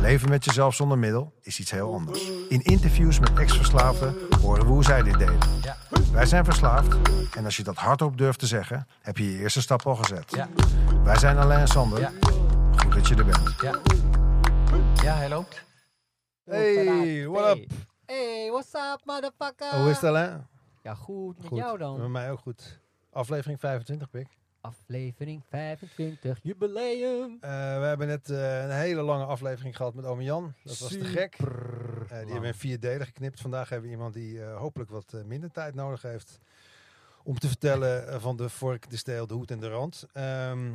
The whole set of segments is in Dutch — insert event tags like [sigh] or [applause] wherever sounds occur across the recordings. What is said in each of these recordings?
leven met jezelf zonder middel is iets heel anders. In interviews met ex-verslaafden horen we hoe zij dit deden. Ja. Wij zijn verslaafd en als je dat hardop durft te zeggen, heb je je eerste stap al gezet. Ja. Wij zijn Alain en Sander. Ja. Goed dat je er bent. Ja. Ja, hij loopt. Hey, what up? Hey, what's up, motherfucker? Hoe is het Alain? Ja, goed. Met Goed. jou dan? Met mij ook goed. Aflevering 25, pik. Aflevering 25, jubileum. Eh, we hebben net eh, een hele lange aflevering gehad met Ome Jan. Dat was te gek. Eh, die hebben we in vier delen geknipt. Vandaag hebben we iemand die hopelijk wat minder tijd nodig heeft. Om te vertellen van de vork, de steel, de hoed en de rand. Ehm,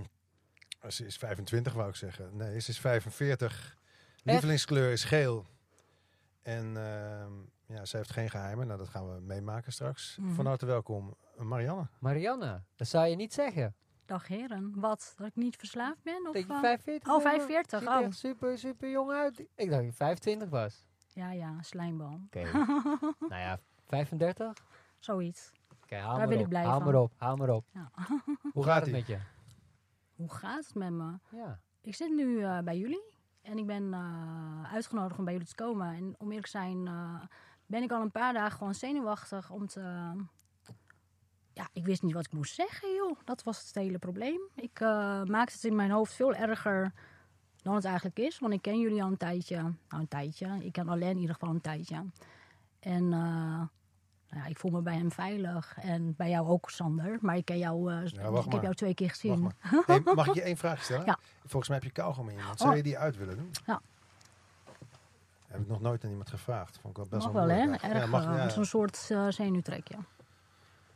ze is 25, wou ik zeggen. Nee, ze is 45. Lievelingskleur is geel. En ehm, ja, ze heeft geen geheimen. Nou, dat gaan we meemaken straks. Mhm. Van harte welkom, Marianne. Marianne, dat zou je niet zeggen. Dag heren, wat? Dat ik niet verslaafd ben? Of, Denk je eh, 45? oh, bent? 45, Ziet er oh. echt super, super jong uit. Ik dacht dat je 25 was. Ja, ja, slijmboom. Oké. [laughs] nou ja, 35? Oké, Zoiets. Daar maar ben op. ik blij haal van. maar op, haal maar op. Ja. [laughs] Hoe gaat het met je? Hoe gaat het met me? Ja. Ik zit nu eh, bij jullie en ik ben eh, uitgenodigd om bij jullie te komen. En om eerlijk te zijn eh, ben ik al een paar dagen gewoon zenuwachtig om te... ja, ik wist niet wat ik moest zeggen, joh. Dat was het hele probleem. Ik eh, maakte het in mijn hoofd veel erger dan het eigenlijk is. Want ik ken jullie al een tijdje. Nou, een tijdje. Ik ken alleen in ieder geval een tijdje. En eh, nou ja, ik voel me bij hem veilig. En bij jou ook, Sander. Maar ik ken jou... eh, Ja, wacht ik heb jou twee keer gezien. [laughs] Hey, mag ik je één vraag stellen? Ja. Volgens mij heb je kauwgom in je mond. Zou Oh. je die uit willen doen? Ja. Heb ik nog nooit aan iemand gevraagd. Vond ik wel best Mag wel wel, hè? moeilijk. Erg, Ja, mag, eh, ja. Zo'n soort eh, zenuwtrekje.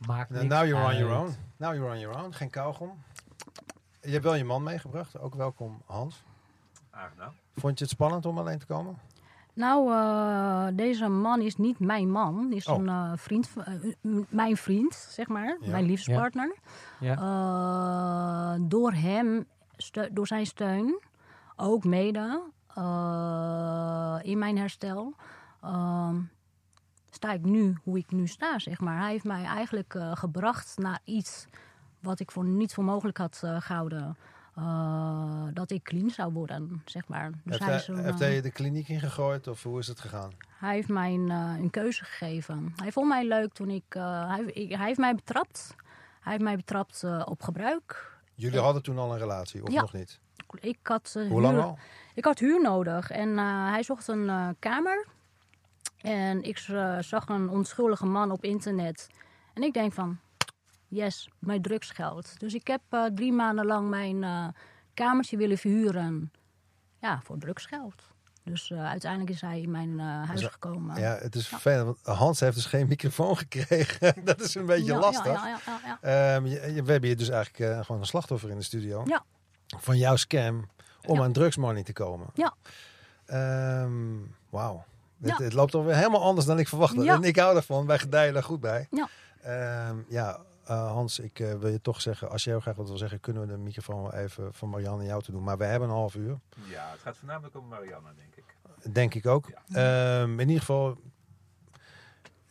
Maakt Nou, niks now you're on uit. your own. Now you're on your own. Geen kauwgom. Je hebt wel je man meegebracht. Ook welkom, Hans. Aangedaan. Vond je het spannend om alleen te komen? Nou, eh, deze man is niet mijn man. Is Oh. een eh, vriend, mijn vriend, zeg maar. Ja. Mijn liefdespartner. Ja. Eh, door hem, door zijn steun, ook mede in mijn herstel, ehm, sta ik nu hoe ik nu sta, zeg maar. Hij heeft mij eigenlijk eh, gebracht naar iets wat ik voor niet voor mogelijk had eh, gehouden. eh, dat ik clean zou worden, zeg maar. Dus heeft hij, hij, is een, heeft eh, hij je de kliniek ingegooid of hoe is het gegaan? hij heeft mij een, eh, een keuze gegeven. Hij vond mij leuk toen ik, eh, hij, ik- hij heeft mij betrapt. Hij heeft mij betrapt eh, op gebruik. Jullie hadden toen al een relatie of Ja. nog niet? Ik had, eh, Hoe lang huur- al? Ik had huur nodig en eh, hij zocht een eh, kamer. En ik zag een onschuldige man op internet. En ik denk van, yes, mijn drugsgeld. Dus ik heb drie maanden lang mijn kamertje willen verhuren. Ja, voor drugsgeld. Dus uiteindelijk is hij in mijn huis gekomen. Ja, het is vervelend. Want Hans heeft dus geen microfoon [laughs] gekregen. dat is een beetje Ja, lastig. Ja, ja, ja, ja. Ehm, je- je- we hebben hier dus eigenlijk gewoon een slachtoffer in de studio. Ja. Van jouw scam om Ja. aan drugsmoney te komen. Ja. Ehm, Wauw. Het, Ja. het loopt alweer helemaal anders dan ik verwachtte. Ja. En ik hou ervan. Wij gedijen daar goed bij. Ja. Ehm, ja, eh, Hans, ik eh, wil je toch zeggen, als jij heel graag wat wil zeggen, kunnen we de microfoon wel even van Marianne en jou te doen. Maar we hebben een half uur. Ja, het gaat voornamelijk om Marianne, denk ik. Denk ik ook. Ja. Ehm, in ieder geval,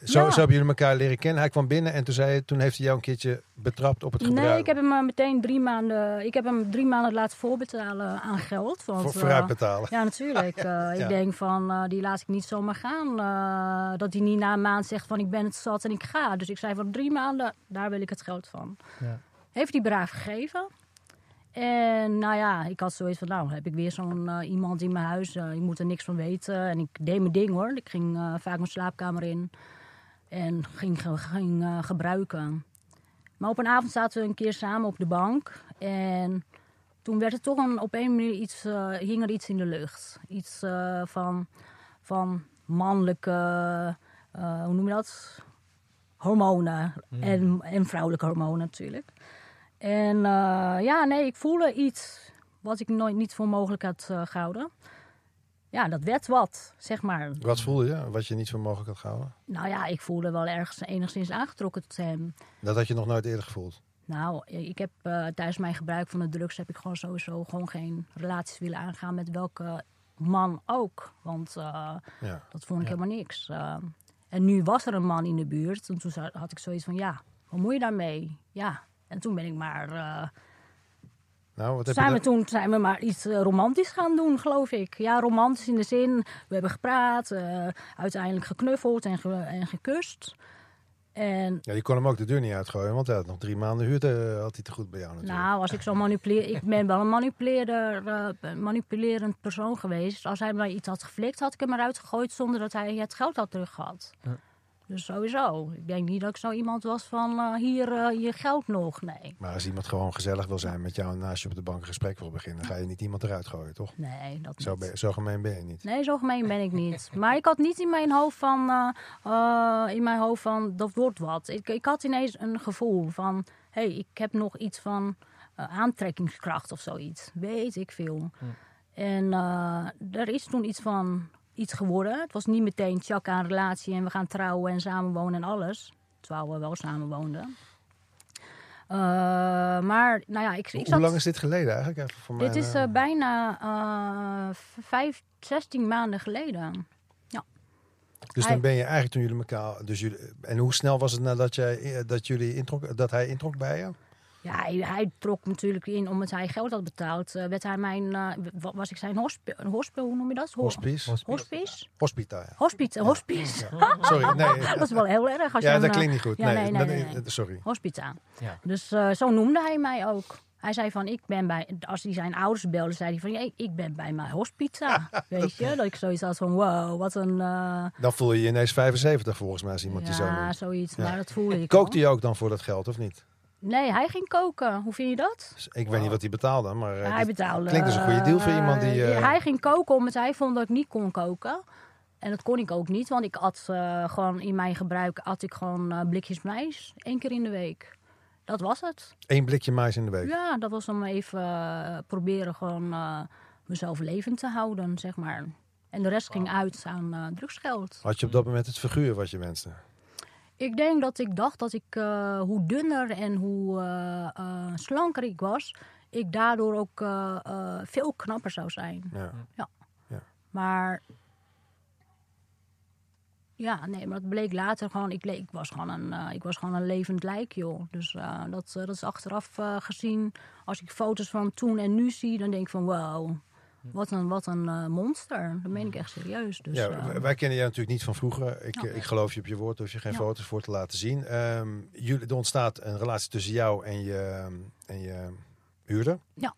zo, Ja. zo hebben jullie elkaar leren kennen. Hij kwam binnen en toen, zei, toen heeft hij jou een keertje betrapt op het gebruik. Nee, ik heb hem eh, meteen drie maanden. Ik heb hem drie maanden laten voorbetalen aan geld. Want, voor, eh, vooruit betalen. Ja, natuurlijk. [laughs] Eh, Ja. Ik denk van, eh, die laat ik niet zomaar gaan. Eh, dat hij niet na een maand zegt van, ik ben het zat en ik ga. Dus ik zei van, drie maanden, daar wil ik het geld van. Ja. Heeft hij braaf gegeven. En nou ja, ik had zoiets van, nou heb ik weer zo'n iemand in mijn huis. eh, ik moet er niks van weten. En ik deed mijn ding hoor. Ik ging vaak mijn slaapkamer in. En ging, ging eh, gebruiken. Maar op een avond zaten we een keer samen op de bank. En toen werd er toch een, op een manier iets, hing er iets in de lucht. Iets eh, van, van mannelijke, hoe noem je dat? Hormonen. En, en vrouwelijke hormonen natuurlijk. En ja, nee, ik voelde iets wat ik nooit niet voor mogelijk had eh, gehouden. Ja, dat werd wat, zeg maar. Wat voelde je? Wat je niet voor mogelijk had gehouden? Nou ja, ik voelde wel ergens enigszins aangetrokken tot hem. Dat had je nog nooit eerder gevoeld. Nou, ik heb eh, tijdens mijn gebruik van de drugs heb ik gewoon sowieso gewoon geen relaties willen aangaan met welke man ook. Want eh, Ja. dat vond ik Ja. helemaal niks. Eh, en nu was er een man in de buurt. En toen had ik zoiets van, ja, wat moet je daarmee? Ja. En toen ben ik maar, Nou, wat heb zijn, we toen, zijn we maar iets eh, romantisch gaan doen, geloof ik. Ja, romantisch in de zin, we hebben gepraat, eh, uiteindelijk geknuffeld en, ge- en gekust. En Ja, je kon hem ook de deur niet uitgooien, want hij had nog drie maanden huur te, had hij te goed bij jou natuurlijk. Nou, als ik zo manipuleer, ik ben wel een manipuleerder, eh, manipulerend persoon geweest. Als hij mij iets had geflikt, had ik hem eruit gegooid zonder dat hij het geld had teruggehad. Ja. Dus sowieso. Ik denk niet dat ik zo iemand was van eh, hier eh, je geld nog. Nee. Maar als iemand gewoon gezellig wil zijn met jou en naast je op de bank een gesprek wil beginnen, ga je niet iemand eruit gooien, toch? Nee, dat Zo, niet. ben, zo gemeen ben je niet. Nee, zo gemeen ben ik niet. [laughs] Maar ik had niet in mijn hoofd van, eh, eh, in mijn hoofd van dat wordt wat. Ik, ik had ineens een gevoel van, hé, hey, ik heb nog iets van eh, aantrekkingskracht of zoiets. Weet ik veel. En eh, er is toen iets van iets geworden. Het was niet meteen tjak aan relatie en we gaan trouwen en samenwonen en alles. Terwijl we wel samenwoonden. Eh, maar, nou ja, ik, ik Hoe zat... lang is dit geleden eigenlijk? Even voor Dit mijn, is eh, eh, bijna eh, vijf, 16 maanden geleden. Dus hij- dan ben je eigenlijk toen jullie elkaar. Dus jullie, en hoe snel was het nadat jij, dat, jullie introk, dat hij introk bij je? Ja, hij, hij trok natuurlijk in omdat hij geld had betaald. eh, werd hij mijn, eh, wa- was ik zijn hospice, hoe noem je dat? Ho- Hospice? Hospice? Hospita, ja. Hospice, hospice. [laughs] Sorry, nee. Dat is wel heel erg. Als je Ja, een, dat eh, klinkt niet goed. ja, nee, nee, nee, dan- nee, nee. Sorry. Hospita. Ja. Dus eh, zo noemde hij mij ook. Hij zei van, ik ben bij, als hij zijn ouders belde, zei hij van, "Hey, ik ben bij mijn hospita. [laughs] Weet je, dat ik zoiets had van, wow, wat een... eh, Dan voel je je ineens 75 volgens mij als iemand je zo ja, zoiets, Ja. maar dat voelde ik Kookt al. hij ook dan voor dat geld of niet? Nee, hij ging koken. Hoe vind je dat? Dus ik weet niet wat hij betaalde, maar eh, hij betaalde. klinkt als een goede deal voor iemand die... eh, eh, hij ging koken omdat hij vond dat ik niet kon koken. En dat kon ik ook niet, want ik at eh, gewoon in mijn gebruik at ik gewoon eh, blikjes mais één keer in de week. Dat was het. één blikje mais in de week. Ja, dat was om even eh, proberen gewoon eh, mezelf levend te houden, zeg maar. En de rest ging uit aan eh, drugsgeld. Had je op dat moment het figuur wat je wenste? Ik denk dat ik dacht dat ik, eh, hoe dunner en hoe eh, eh, slanker ik was, ik daardoor ook veel knapper zou zijn. Ja. Maar ja, nee, maar dat bleek later gewoon. Ik, ik, was, gewoon een, ik was gewoon een levend lijk, joh. Dus dat, dat is achteraf gezien. Als ik foto's van toen en nu zie, dan denk ik van wow. Wat een, wat een eh, monster. Dat meen ik echt serieus. Dus, ja, eh, wij kennen jou natuurlijk niet van vroeger. Ik, ik geloof je op je woord, hoef je geen Ja. foto's voor te laten zien. Ehm, jullie, er ontstaat een relatie tussen jou en je, en je huurder. Ja.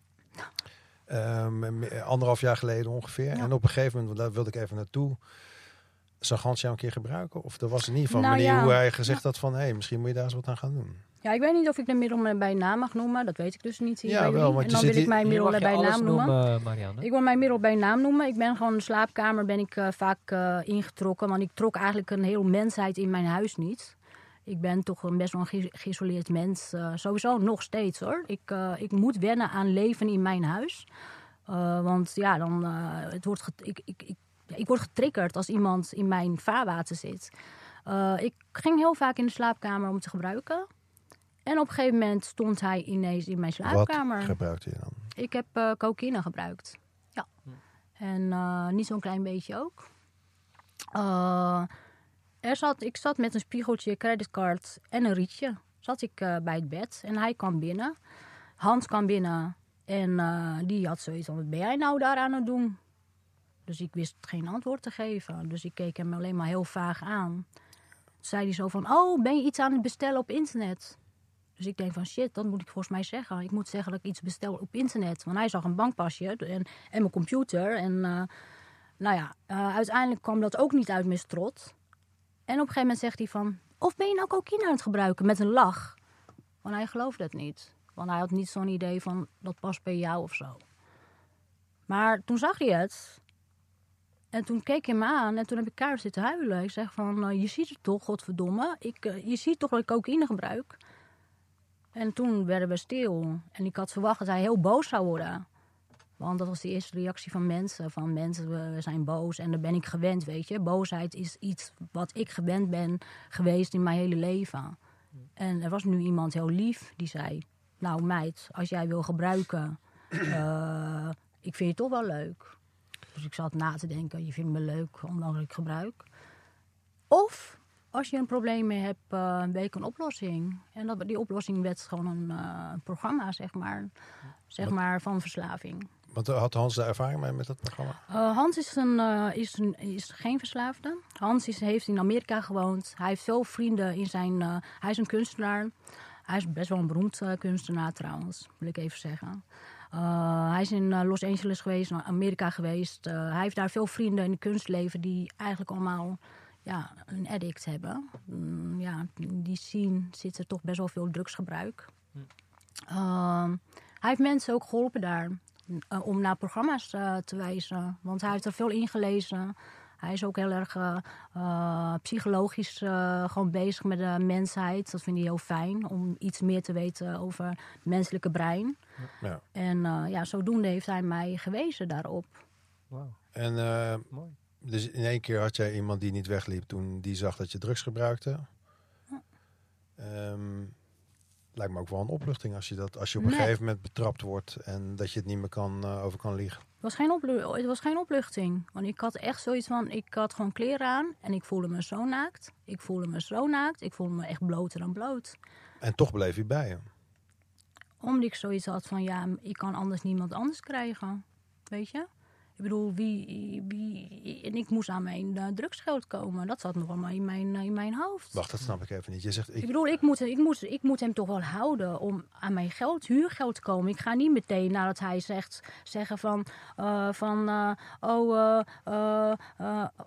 Ehm, me- anderhalf jaar geleden ongeveer. Ja. En op een gegeven moment, daar wilde ik even naartoe. Zag Hans jou een keer gebruiken? Of er was in ieder geval Nou manier ja. hoe hij gezegd had van... hé, hey, misschien moet je daar eens wat aan gaan doen. Ja, ik weet niet of ik de middel bij naam mag noemen. Dat weet ik dus niet. hier Ja, bij wel, jullie. want en je dan zit wil ik mijn middel bij alles naam noemen. noemen, Marianne. Ik wil mijn middel bij naam noemen. Ik ben gewoon in de slaapkamer ben ik, eh, vaak eh, ingetrokken. Want ik trok eigenlijk een heel mensheid in mijn huis niet. Ik ben toch een best wel een ge- geïsoleerd mens. eh, sowieso nog steeds hoor. Ik, eh, ik moet wennen aan leven in mijn huis. Eh, want ja, dan, eh, het wordt ik, ik, ik, ja, ik word getriggerd als iemand in mijn vaarwater zit. Eh, ik ging heel vaak in de slaapkamer om te gebruiken. En op een gegeven moment stond hij ineens in mijn slaapkamer. Wat gebruikte je dan? Ik heb eh cocaïne gebruikt. Ja. En eh, niet zo'n klein beetje ook. Eh, er zat, ik zat met een spiegeltje, creditcard en een rietje. Zat ik eh, bij het bed en hij kwam binnen. Hans kwam binnen en eh, die had zoiets van, wat ben jij nou daar aan het doen? Dus ik wist geen antwoord te geven. Dus ik keek hem alleen maar heel vaag aan. Toen zei hij zo van, oh, ben je iets aan het bestellen op internet? Dus ik denk van shit, dat moet ik volgens mij zeggen. Ik moet zeggen dat ik iets bestel op internet. Want hij zag een bankpasje en, en mijn computer. En eh, nou ja, eh, uiteindelijk kwam dat ook niet uit mijn strot. En op een gegeven moment zegt hij van... Of ben je nou cocaïne aan het gebruiken? Met een lach. Want hij geloofde het niet. Want hij had niet zo'n idee van dat past bij jou of zo. Maar toen zag hij het. En toen keek hij me aan en toen heb ik keihard zitten huilen. Ik zeg van, eh, je ziet het toch, godverdomme. Ik, je ziet toch dat ik cocaïne gebruik? En toen werden we stil. En ik had verwacht dat hij heel boos zou worden. Want dat was de eerste reactie van mensen. Van mensen zijn boos en daar ben ik gewend, weet je. Boosheid is iets wat ik gewend ben geweest in mijn hele leven. En er was nu iemand heel lief die zei... Nou meid, als jij wil gebruiken, [clears throat] eh, ik vind je toch wel leuk. Dus ik zat na te denken, je vindt me leuk omdat ik gebruik. Of als je een probleem mee hebt, eh weet ik een oplossing. En dat, die oplossing werd gewoon een eh, programma, zeg maar. Zeg Wat- maar, van verslaving. Want had Hans daar ervaring mee met dat programma? Eh, Hans is, een, is, een, is geen verslaafde. Hans is, heeft in Amerika gewoond. Hij heeft veel vrienden in zijn... hij is een kunstenaar. Hij is best wel een beroemd kunstenaar trouwens, wil ik even zeggen. Hij is in Los Angeles geweest, naar Amerika geweest. Hij heeft daar veel vrienden in het kunstleven die eigenlijk allemaal ja, een addict hebben. Mm, ja, in die scene zit er toch best wel veel drugsgebruik. Ehm, hij heeft mensen ook geholpen daar eh, om naar programma's eh, te wijzen. Want hij heeft er veel ingelezen. Hij is ook heel erg eh, psychologisch eh, gewoon bezig met de mensheid. Dat vind hij heel fijn, om iets meer te weten over het menselijke brein. Ja. En eh, ja, zodoende heeft hij mij gewezen daarop. Wauw, En eh, mooi. Dus in één keer had jij iemand die niet wegliep toen die zag dat je drugs gebruikte. Ehm, lijkt me ook wel een opluchting als je, dat, als je op een Nee. gegeven moment betrapt wordt en dat je het niet meer kan, eh, over kan liegen. Het was, geen oplu- het was geen opluchting. Want ik had echt zoiets van, ik had gewoon kleren aan en ik voelde me zo naakt. Ik voelde me zo naakt. Ik voelde me echt bloter dan bloot. En toch bleef hij bij je. Omdat ik zoiets had van, ja, ik kan anders niemand anders krijgen. Weet je? Ik bedoel, wie, wie... En ik moest aan mijn uh, drugsgeld komen. Dat zat nog allemaal in mijn, uh, in mijn hoofd. Wacht, dat snap ik even niet. Je zegt, Ik ik, bedoel, ik moet, ik, moet, ik moet hem toch wel houden om aan mijn geld, huurgeld te komen. Ik ga niet meteen nadat hij zegt, zeggen van, uh, van oh,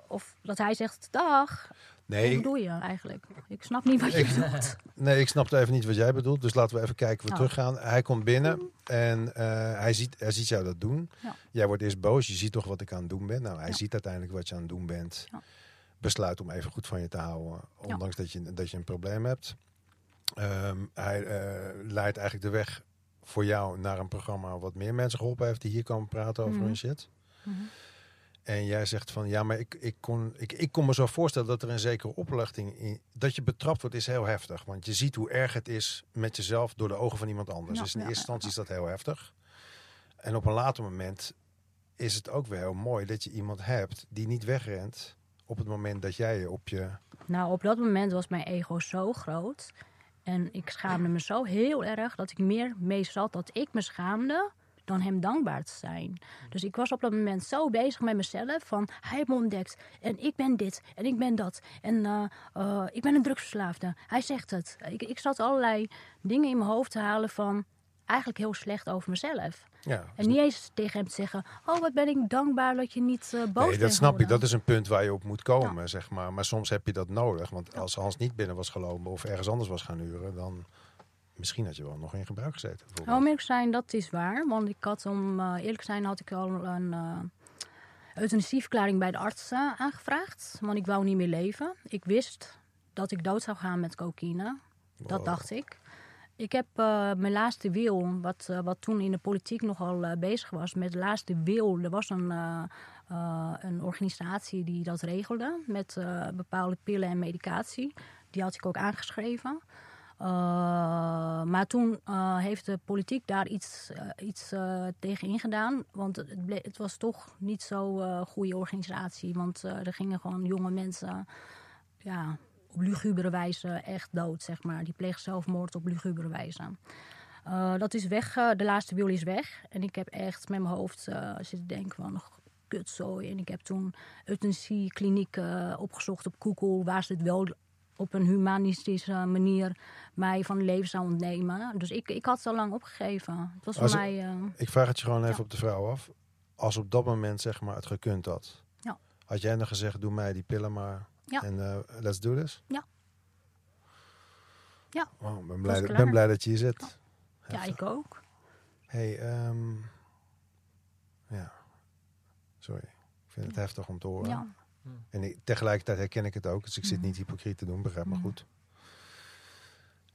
of dat hij zegt dag. Nee, Wat bedoel je eigenlijk? Ik snap niet wat je Ik- bedoelt. nee, ik snapte even niet wat jij bedoelt. Dus laten we even kijken, we Nou. teruggaan. Hij komt binnen en eh, hij, ziet, hij ziet jou dat doen. Ja. Jij wordt eerst boos. Je ziet toch wat ik aan het doen ben. Nou, hij Ja. ziet uiteindelijk wat je aan het doen bent. Ja. Besluit om even goed van je te houden. Ondanks dat, je, dat je een probleem hebt. Ehm, hij eh, leidt eigenlijk de weg voor jou naar een programma wat meer mensen geholpen heeft die hier komen praten over Mhm. hun shit. Mhm. En jij zegt van ja, maar ik, ik, kon, ik, ik kon me zo voorstellen dat er een zekere opluchting in. Dat je betrapt wordt is heel heftig. Want je ziet hoe erg het is met jezelf door de ogen van iemand anders. Ja, dus in ja, eerste ja, instantie is dat heel heftig. En op een later moment is het ook weer heel mooi dat je iemand hebt die niet wegrent op het moment dat jij je op je. Nou, op dat moment was mijn ego zo groot. En ik schaamde me zo heel erg dat ik meer mee zat dat ik me schaamde dan hem dankbaar te zijn. Dus ik was op dat moment zo bezig met mezelf van hij heeft me ontdekt en ik ben dit en ik ben dat en eh, eh, ik ben een drugsverslaafde. Hij zegt het. Ik, ik zat allerlei dingen in mijn hoofd te halen van eigenlijk heel slecht over mezelf. Ja, En niet eens tegen hem te zeggen, oh wat ben ik dankbaar dat je niet eh, boos nee, bent dat snap ik. Dat is een punt waar je op moet komen, zeg maar. Maar soms heb je dat nodig. Want als Hans niet binnen was gelopen of ergens anders was gaan huren, dan misschien had je wel nog in gebruik gezeten. Nou, om eerlijk zijn, dat is waar. Want ik had, om eh, eerlijk te zijn, had ik al een uh, euthanasieverklaring bij de arts uh, aangevraagd. Want ik wou niet meer leven. Ik wist dat ik dood zou gaan met cocaïne. Wow. Dat dacht ik. Ik heb uh, mijn laatste wil, wat, uh, wat toen in de politiek nogal uh, bezig was, met de laatste wil. Er was een, uh, een organisatie die dat regelde met uh, bepaalde pillen en medicatie. Die had ik ook aangeschreven. Uh, maar toen uh, heeft de politiek daar iets, uh, iets tegen ingedaan. Want het, het, was toch niet zo'n goede organisatie. Want er gingen gewoon jonge mensen ja, op lugubere wijze echt dood, zeg maar. Die plegen zelfmoord op lugubere wijze. dat is weg, de laatste wil is weg. En ik heb echt met mijn hoofd zitten denken van... kutzooi. En ik heb toen euthanasiekliniek opgezocht op Google... waar ze het wel op een humanistische manier mij van het leven zou ontnemen. Dus ik, ik had het al lang opgegeven. Het was voor Als- mij... uh, Ik vraag het je gewoon even Ja. op de vrouw af. Als op dat moment zeg maar het gekund had. Ja. Had jij dan gezegd, doe mij die pillen maar. Ja. En eh, let's do this? Ja. Ja. Wow, ik ben, blij, dat- klaar. ben blij dat je hier zit. ja, ik ook. hey, ehm, ja. Sorry. Ik vind het heftig om te horen. Ja. En ik, tegelijkertijd herken ik het ook. Dus ik zit niet hypocriet te doen, begrijp me goed.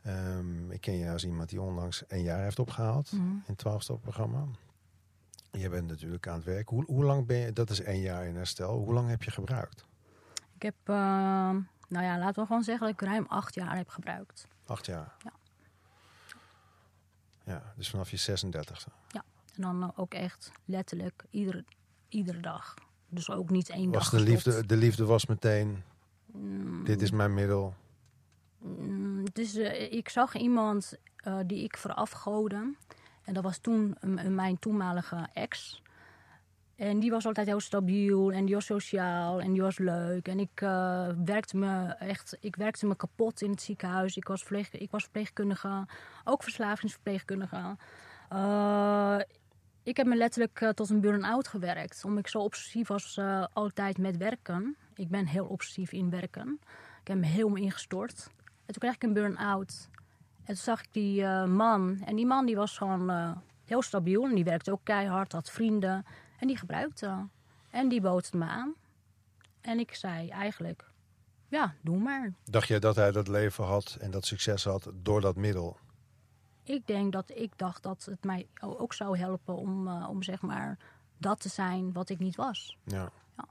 Ehm, ik ken je als iemand die onlangs een jaar heeft opgehaald Mhm. in het 12-stap-programma. Je bent natuurlijk aan het werk. Hoe, hoe lang ben je, dat is één jaar in herstel. Hoe lang heb je gebruikt? Ik heb, eh, nou ja, laten we gewoon zeggen dat ik ruim acht jaar heb gebruikt. Acht jaar? Ja. Ja, dus vanaf je 36e. En dan ook echt letterlijk iedere, iedere dag. Dus ook niet één dag Was de gestopt. liefde, de liefde was meteen, Mm, dit is mijn middel. mm, dus eh, ik zag iemand eh, die ik verafgoodde. En dat was toen mijn toenmalige ex. En die was altijd heel stabiel en die was sociaal en die was leuk. En ik eh, werkte me echt, ik werkte me kapot in het ziekenhuis. Ik was, verpleeg, ik was verpleegkundige, ook verslavingsverpleegkundige. Ik heb me letterlijk eh, tot een burn-out gewerkt. Omdat ik zo obsessief was eh, altijd met werken. Ik ben heel obsessief in werken. Ik heb me helemaal ingestort. En toen kreeg ik een burn-out. En toen zag ik die eh, man. En die man die was gewoon heel stabiel. En die werkte ook keihard, had vrienden. En die gebruikte. En die bood het me aan. En ik zei eigenlijk, ja, doe maar. Dacht je dat hij dat leven had en dat succes had door dat middel? Ik denk dat ik dacht dat het mij ook zou helpen om, eh, om zeg maar dat te zijn wat ik niet was. Ja. Ja.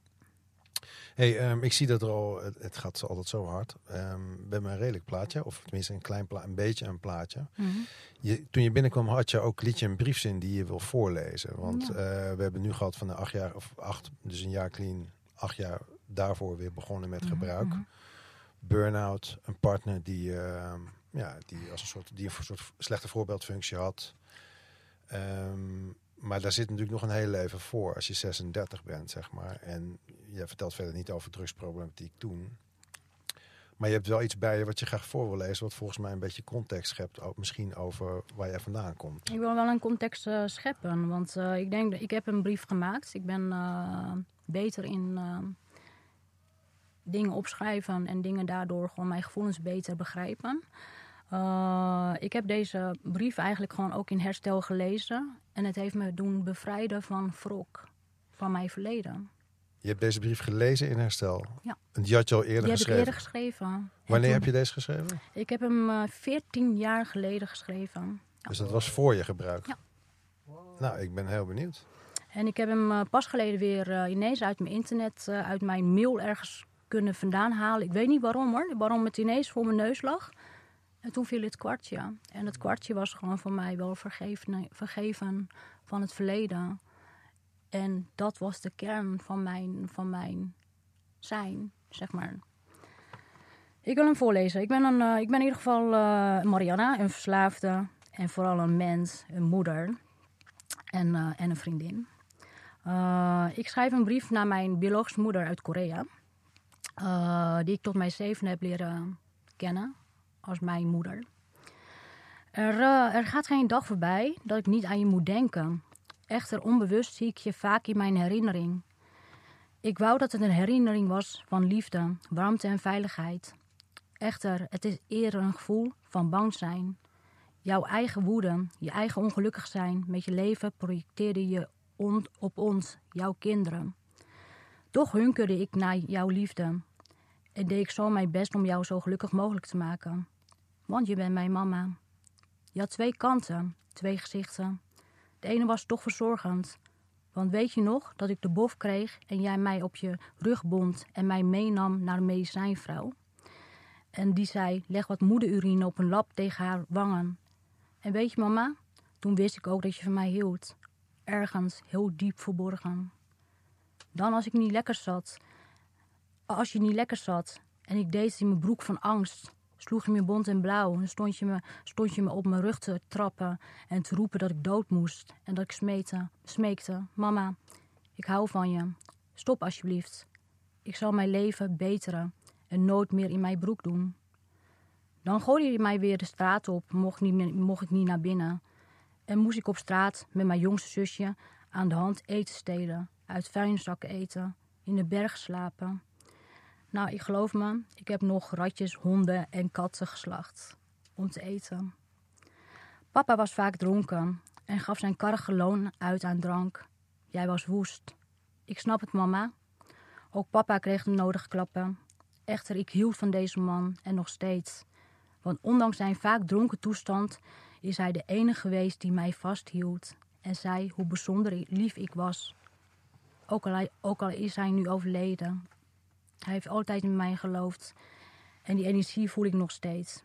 Hey, ehm, ik zie dat er al, het, het gaat altijd zo hard. Ehm we hebben een redelijk plaatje, of tenminste een klein pla een beetje een plaatje. Je, toen je binnenkwam had je ook liet je een briefzin die je wil voorlezen. Want Ja. eh, we hebben nu gehad van de acht jaar of acht, dus een jaar clean, acht jaar daarvoor weer begonnen met gebruik. Mhm. Burn-out, een partner die, ehm, ja, die als een soort, die een soort slechte voorbeeldfunctie had. Ehm, maar daar zit natuurlijk nog een heel leven voor als je 36 bent, zeg maar. En je vertelt verder niet over drugsproblematiek toen. Maar je hebt wel iets bij je wat je graag voor wil lezen, wat volgens mij een beetje context schept, ook misschien over waar jij vandaan komt. Ik wil wel een context eh, scheppen, want eh, ik denk dat ik heb een brief gemaakt. Ik ben eh, beter in dingen opschrijven en dingen daardoor gewoon mijn gevoelens beter begrijpen. Eh, ik heb deze brief eigenlijk gewoon ook in herstel gelezen en het heeft me doen bevrijden van wrok van mijn verleden. Je hebt deze brief gelezen in herstel. Ja. En die had je al eerder Die heb ik geschreven. eerder geschreven. En Wanneer heb je deze geschreven? Ik heb hem eh 14 jaar geleden geschreven. Ja. Dus dat was voor je gebruik. Ja. Nou, ik ben heel benieuwd. En ik heb hem eh, pas geleden weer ineens uit mijn internet, uit mijn mail ergens kunnen vandaan halen. Ik weet niet waarom hoor, waarom het ineens voor mijn neus lag. En toen viel het kwartje. En het kwartje was gewoon voor mij wel vergeven, vergeven van het verleden. En dat was de kern van mijn, van mijn zijn, zeg maar. Ik wil hem voorlezen. Ik ben, een, eh, ik ben in ieder geval eh, Marianna, een verslaafde. En vooral een mens, een moeder en, eh, en een vriendin. Ik schrijf een brief naar mijn biologische moeder uit Korea. die ik tot mijn zevende heb leren kennen als mijn moeder. Er, eh, er gaat geen dag voorbij dat ik niet aan je moet denken. Echter onbewust zie ik je vaak in mijn herinnering. Ik wou dat het een herinnering was van liefde, warmte en veiligheid. Echter, het is eerder een gevoel van bang zijn. Jouw eigen woede, je eigen ongelukkig zijn met je leven projecteerde je op ons, jouw kinderen. Toch hunkerde ik naar jouw liefde en deed ik zo mijn best om jou zo gelukkig mogelijk te maken. Want je bent mijn mama. Je had twee kanten, twee gezichten. De ene was toch verzorgend. Want weet je nog dat ik de bof kreeg en jij mij op je rug bond en mij meenam naar de medicijnvrouw? En die zei: leg wat moederurine op een lap tegen haar wangen. En weet je, mama, toen wist ik ook dat je van mij hield. Ergens heel diep verborgen. Dan als ik niet lekker zat, als je niet lekker zat en ik deed in mijn broek van angst, sloeg je me bont en blauw en stond je, me, stond je me op mijn rug te trappen en te roepen dat ik dood moest en dat ik smeekte, smeekte, mama, ik hou van je, stop alsjeblieft. Ik zal mijn leven beteren en nooit meer in mijn broek doen. Dan gooide je mij weer de straat op, mocht, niet mocht ik niet naar binnen. En moest ik op straat met mijn jongste zusje aan de hand eten stelen, uit vuilniszakken eten, in de berg slapen. Nou, ik geloof me, ik heb nog ratjes, honden en katten geslacht om te eten. Papa was vaak dronken en gaf zijn karrige loon uit aan drank. Jij was woest. Ik snap het, mama. Ook papa kreeg de nodige klappen. Echter, ik hield van deze man en nog steeds. Want ondanks zijn vaak dronken toestand is hij de enige geweest die mij vasthield en zei hoe bijzonder lief ik was. Ook al, ook al is hij nu overleden. Hij heeft altijd in mij geloofd. En die energie voel ik nog steeds.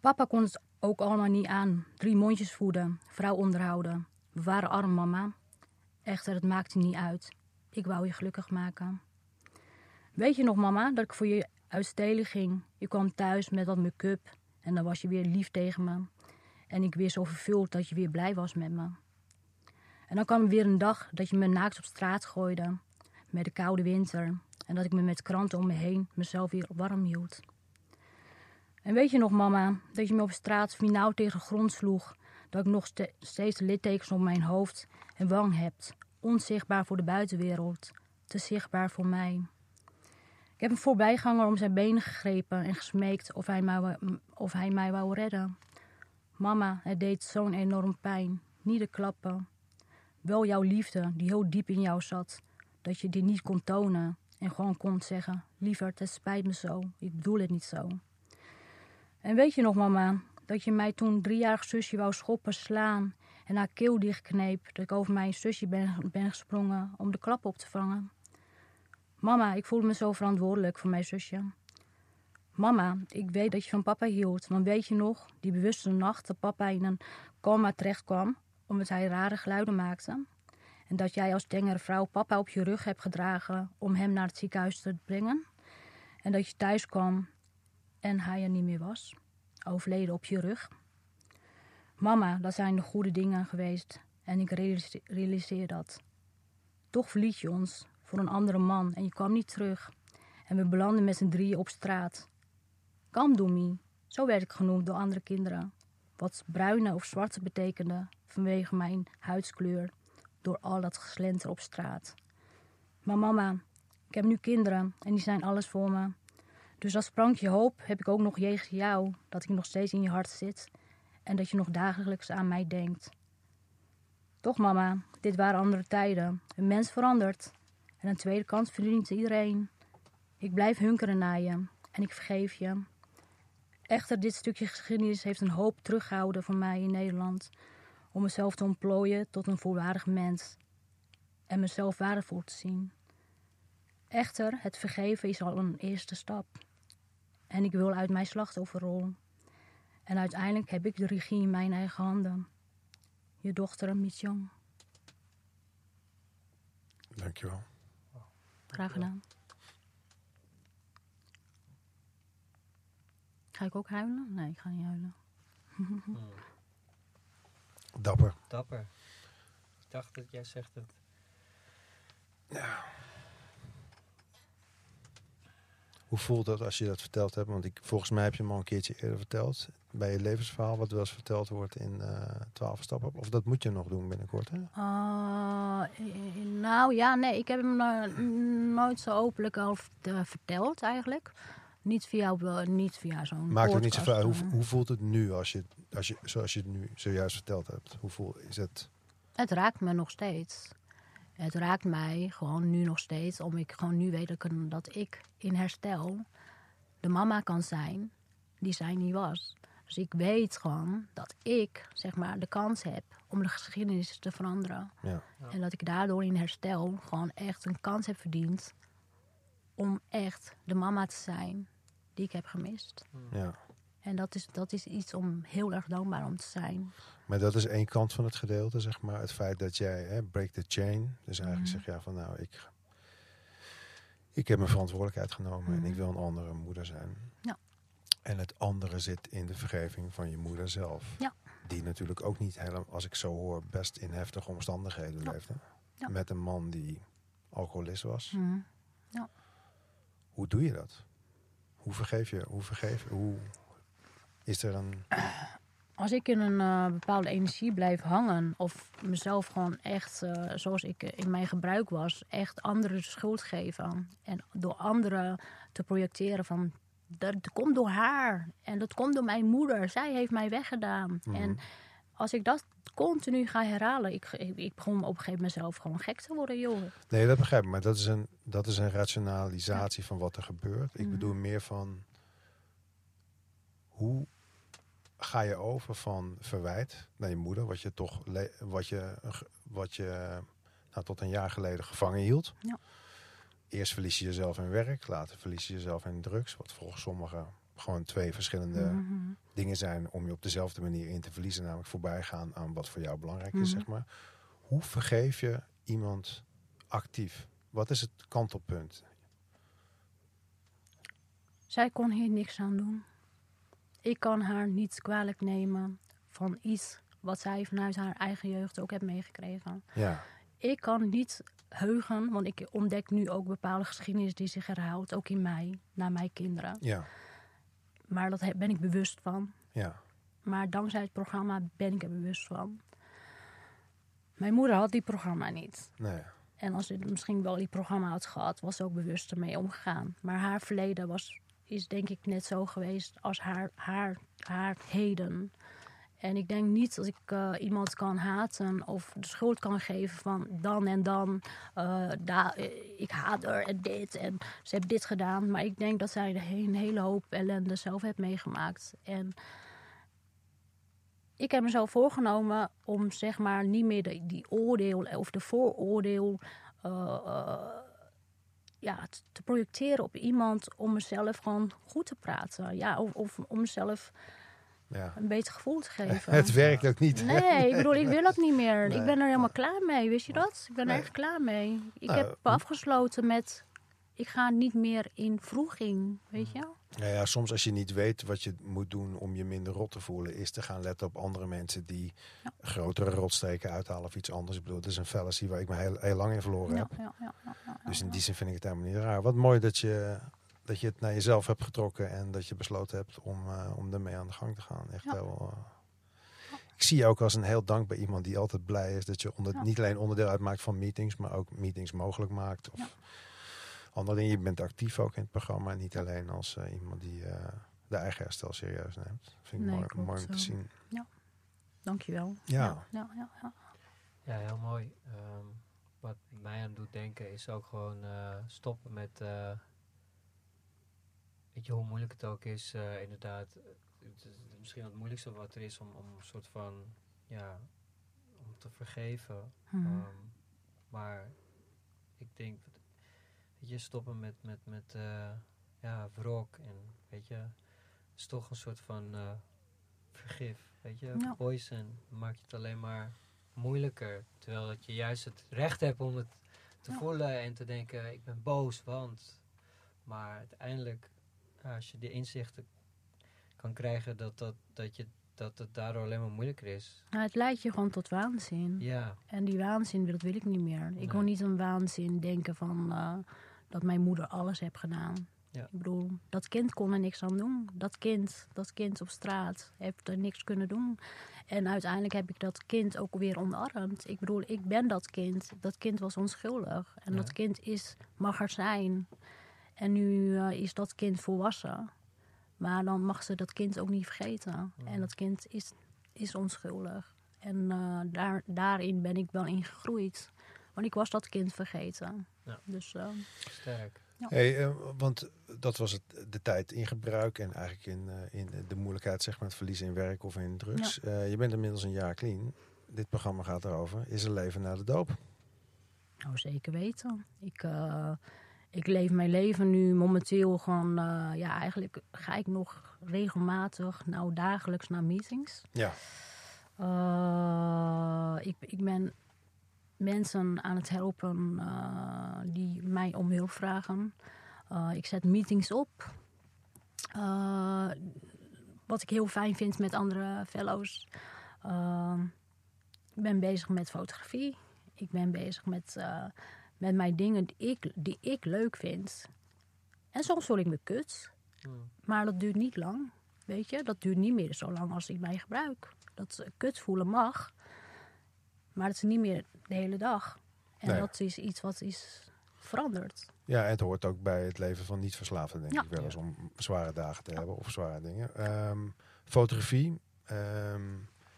Papa kon het ook allemaal niet aan. Drie mondjes voeden, vrouw onderhouden. We waren arm, mama. Echter, het maakte niet uit. Ik wou je gelukkig maken. Weet je nog, mama, dat ik voor je uit stelen ging? Je kwam thuis met wat make-up en dan was je weer lief tegen me. En ik weer zo vervuld dat je weer blij was met me. En dan kwam er weer een dag dat je me naakt op straat gooide. Met de koude winter. En dat ik me met kranten om me heen mezelf weer warm hield. En weet je nog, mama, dat je me op straat finaal tegen de grond sloeg. Dat ik nog ste- steeds littekens op mijn hoofd en wang heb. Onzichtbaar voor de buitenwereld. Te zichtbaar voor mij. Ik heb een voorbijganger om zijn benen gegrepen en gesmeekt of hij mij, of hij mij wou redden. Mama, het deed zo'n enorm pijn. Niet de klappen. Wel jouw liefde, die heel diep in jou zat. Dat je die niet kon tonen. En gewoon kon zeggen: Lieverd, het spijt me zo. Ik bedoel het niet zo. En weet je nog, mama, dat je mij toen driejarig zusje wou schoppen, slaan. En haar keel dichtkneep. Dat ik over mijn zusje ben, gesprongen om de klap op te vangen. Mama, ik voelde me zo verantwoordelijk voor mijn zusje. Mama, ik weet dat je van papa hield. Want weet je nog, die bewuste nacht dat papa in een coma terecht kwam, omdat hij rare geluiden maakte? Dat jij als tengere vrouw papa op je rug hebt gedragen om hem naar het ziekenhuis te brengen? En dat je thuis kwam en hij er niet meer was, overleden op je rug? Mama, dat zijn de goede dingen geweest en ik realise- realiseer dat. Toch verliet je ons voor een andere man en je kwam niet terug. En we belanden met z'n drieën op straat. Kamdoemi, zo werd ik genoemd door andere kinderen. Wat bruine of zwarte betekende vanwege mijn huidskleur door al dat geslenter op straat. Maar mama, ik heb nu kinderen en die zijn alles voor me. Dus als sprankje hoop heb ik ook nog jegens jou dat ik nog steeds in je hart zit en dat je nog dagelijks aan mij denkt. Toch mama, dit waren andere tijden. Een mens verandert. En een tweede kans verdient iedereen. Ik blijf hunkeren naar je en ik vergeef je. Echter, dit stukje geschiedenis heeft een hoop teruggehouden voor mij in Nederland. Om mezelf te ontplooien tot een volwaardig mens. En mezelf waardevol te zien. Echter, het vergeven is al een eerste stap. En ik wil uit mijn slachtofferrol. En uiteindelijk heb ik de regie in mijn eigen handen. Je dochter Michong. Dankjewel. Graag gedaan. Ga ik ook huilen? Nee, ik ga niet huilen. Dapper. Dapper. Ik dacht dat jij zegt het. Hoe voelt dat als je dat verteld hebt? Want ik, volgens mij heb je hem al een keertje eerder verteld. Bij je levensverhaal, wat wel eens verteld wordt in eh 12 stappen. Of dat moet je nog doen binnenkort, hè? Ah, nou ja, nee, ik heb hem eh, nooit zo openlijk al eh, verteld eigenlijk. Niet via, niet via zo'n Maakt het niet zoveel uit. eh. Hoe, hoe voelt het nu als je, als je, zoals je het nu zojuist verteld hebt? Hoe voel, is het... Het raakt me nog steeds. Het raakt mij gewoon nu nog steeds, omdat ik gewoon nu weet dat ik, dat ik in herstel de mama kan zijn die zij niet was. Dus ik weet gewoon dat ik, zeg maar, de kans heb om de geschiedenis te veranderen. Ja. En dat ik daardoor in herstel gewoon echt een kans heb verdiend om echt de mama te zijn die ik heb gemist. ja. En dat is, dat is iets om heel erg dankbaar om te zijn. Maar dat is één kant van het gedeelte, zeg maar. Het feit dat jij, hè, break the chain. Dus eigenlijk Mhm. zeg je ja, van nou, ik, ik heb mijn verantwoordelijkheid genomen en Mhm. ik wil een andere moeder zijn. Ja. En het andere zit in de vergeving van je moeder zelf. Ja. Die natuurlijk ook niet helemaal, als ik zo hoor, best in heftige omstandigheden Ja. leefde. Ja. Met een man die alcoholist was. Mhm. Hoe doe je dat? Hoe vergeef je? Hoe vergeef je? Hoe is er een. Als ik in een eh, bepaalde energie blijf hangen of mezelf gewoon echt, eh, zoals ik in mijn gebruik was, echt anderen de schuld geven. En door anderen te projecteren van, dat, dat komt door haar en dat komt door mijn moeder. Zij heeft mij weggedaan. Mhm. En als ik dat continu ga herhalen, ik, ik, begon op een gegeven moment zelf gewoon gek te worden, joh. Nee, dat begrijp ik. Maar dat is een, dat is een rationalisatie van wat er gebeurt. Ik Mhm. bedoel meer van. Hoe ga je over van verwijt naar je moeder, wat je toch wat je, wat je nou, tot een jaar geleden gevangen hield. Ja. Eerst verlies je jezelf in werk, later verlies je jezelf in drugs, wat volgens sommigen gewoon twee verschillende Mhm. dingen zijn om je op dezelfde manier in te verliezen, namelijk voorbij gaan aan wat voor jou belangrijk is, Mhm. zeg maar. Hoe vergeef je iemand actief? Wat is het kantelpunt? Zij kon hier niks aan doen. Ik kan haar niet kwalijk nemen van iets wat zij vanuit haar eigen jeugd ook heeft meegekregen. Ja, Ik kan niet heugen, want ik ontdek nu ook bepaalde geschiedenis die zich herhaalt, ook in mij, naar mijn kinderen. ja, Maar dat ben ik bewust van. ja. Maar dankzij het programma ben ik er bewust van. Mijn moeder had die programma niet. Nee. En als ze misschien wel die programma had gehad, was ze ook bewust ermee omgegaan. Maar haar verleden was, is denk ik net zo geweest als haar, haar, haar heden. En ik denk niet dat ik eh, iemand kan haten of de schuld kan geven van dan en dan. eh, eh, ik haat haar en dit en ze heeft dit gedaan. Maar ik denk dat zij een hele hoop ellende zelf heeft meegemaakt. En ik heb mezelf voorgenomen om zeg maar niet meer die oordeel of de vooroordeel ja, te projecteren op iemand om mezelf gewoon goed te praten. Ja, of, of om mezelf Ja. een beter gevoel te geven. [laughs] Het werkt ook niet. Nee, ik bedoel, ik wil dat niet meer. Nee. Ik ben er helemaal klaar mee, wist je dat? Ik ben Nee. er echt klaar mee. Ik Nou, heb afgesloten met, ik ga niet meer in vroeging, weet je? Nou ja, soms als je niet weet wat je moet doen om je minder rot te voelen, is te gaan letten op andere mensen die Ja. grotere rotstreken uithalen of iets anders. Ik bedoel, het is een fallacy waar ik me heel, heel lang in verloren Ja, heb. ja, ja, ja, ja, Dus in ja. die zin vind ik het helemaal niet raar. Wat mooi dat je, dat je het naar jezelf hebt getrokken en dat je besloten hebt om, eh, om ermee aan de gang te gaan. Echt Ja. heel, eh, Ik zie je ook als een heel dankbaar iemand die altijd blij is dat je onder, Ja. niet alleen onderdeel uitmaakt van meetings, maar ook meetings mogelijk maakt. Of Ja. andere dingen. Je bent actief ook in het programma, niet alleen als eh, iemand die eh, de eigen herstel serieus neemt. Dat vind ik Nee, mooi, klopt, mooi om te zien. Dankjewel. Ja. Ja, ja, ja, ja. Ja, heel mooi. Ehm, wat mij aan doet denken is ook gewoon eh, stoppen met. Weet je hoe moeilijk het ook is, eh, inderdaad. eh, Het is misschien het moeilijkste wat er is om, om een soort van. Ja, om te vergeven. Mhm. Ehm, maar ik denk, dat- weet je, stoppen met, met, met eh, ja, wrok en weet je, het is toch een soort van eh, vergif, weet je, Ja. poison maakt het alleen maar moeilijker, terwijl dat je juist het recht hebt om het te Ja. voelen en te denken, ik ben boos, want, maar uiteindelijk, als je de inzichten kan krijgen dat, dat, dat, je, dat het daardoor alleen maar moeilijker is, Nou, het leidt je gewoon tot waanzin. ja, En die waanzin, dat wil ik niet meer. Ik wil niet een waanzin denken van eh, dat mijn moeder alles heeft gedaan. Ja. Ik bedoel, dat kind kon er niks aan doen. Dat kind, dat kind op straat heeft er niks kunnen doen. En uiteindelijk heb ik dat kind ook weer omarmd. Ik bedoel, ik ben dat kind. Dat kind was onschuldig. En Ja. dat kind is, mag er zijn. En nu eh, is dat kind volwassen. Maar dan mag ze dat kind ook niet vergeten. Ja. En dat kind is, is onschuldig. En eh, daar, daarin ben ik wel in gegroeid. Want ik was dat kind vergeten. Ja. Dus eh, sterk. Hey, eh, want dat was het, de tijd in gebruik en eigenlijk in, eh, in de moeilijkheid, zeg maar, het verliezen in werk of in drugs. Eh, je bent inmiddels een jaar clean. Dit programma gaat erover. Is er leven na de doop? nou, zeker weten. Ik, eh, ik leef mijn leven nu momenteel gewoon... eh, ja, eigenlijk ga ik nog regelmatig, nou dagelijks naar meetings. Ja. Eh, ik, ik ben mensen aan het helpen eh, die mij om hulp vragen. Ik zet meetings op. Wat ik heel fijn vind met andere fellows. Ik ben bezig met fotografie. Ik ben bezig met, met mijn dingen die ik, die ik leuk vind. En soms voel ik me kut. Hmm. Maar dat duurt niet lang. Weet je, dat duurt niet meer zo lang als ik mij gebruik. Dat kut voelen mag. Maar het is niet meer de hele dag. En Nee. dat is iets wat is veranderd. Ja, en het hoort ook bij het leven van niet-verslaafden, denk Ja. ik wel eens, om zware dagen te hebben of zware dingen. Ehm, fotografie. ehm,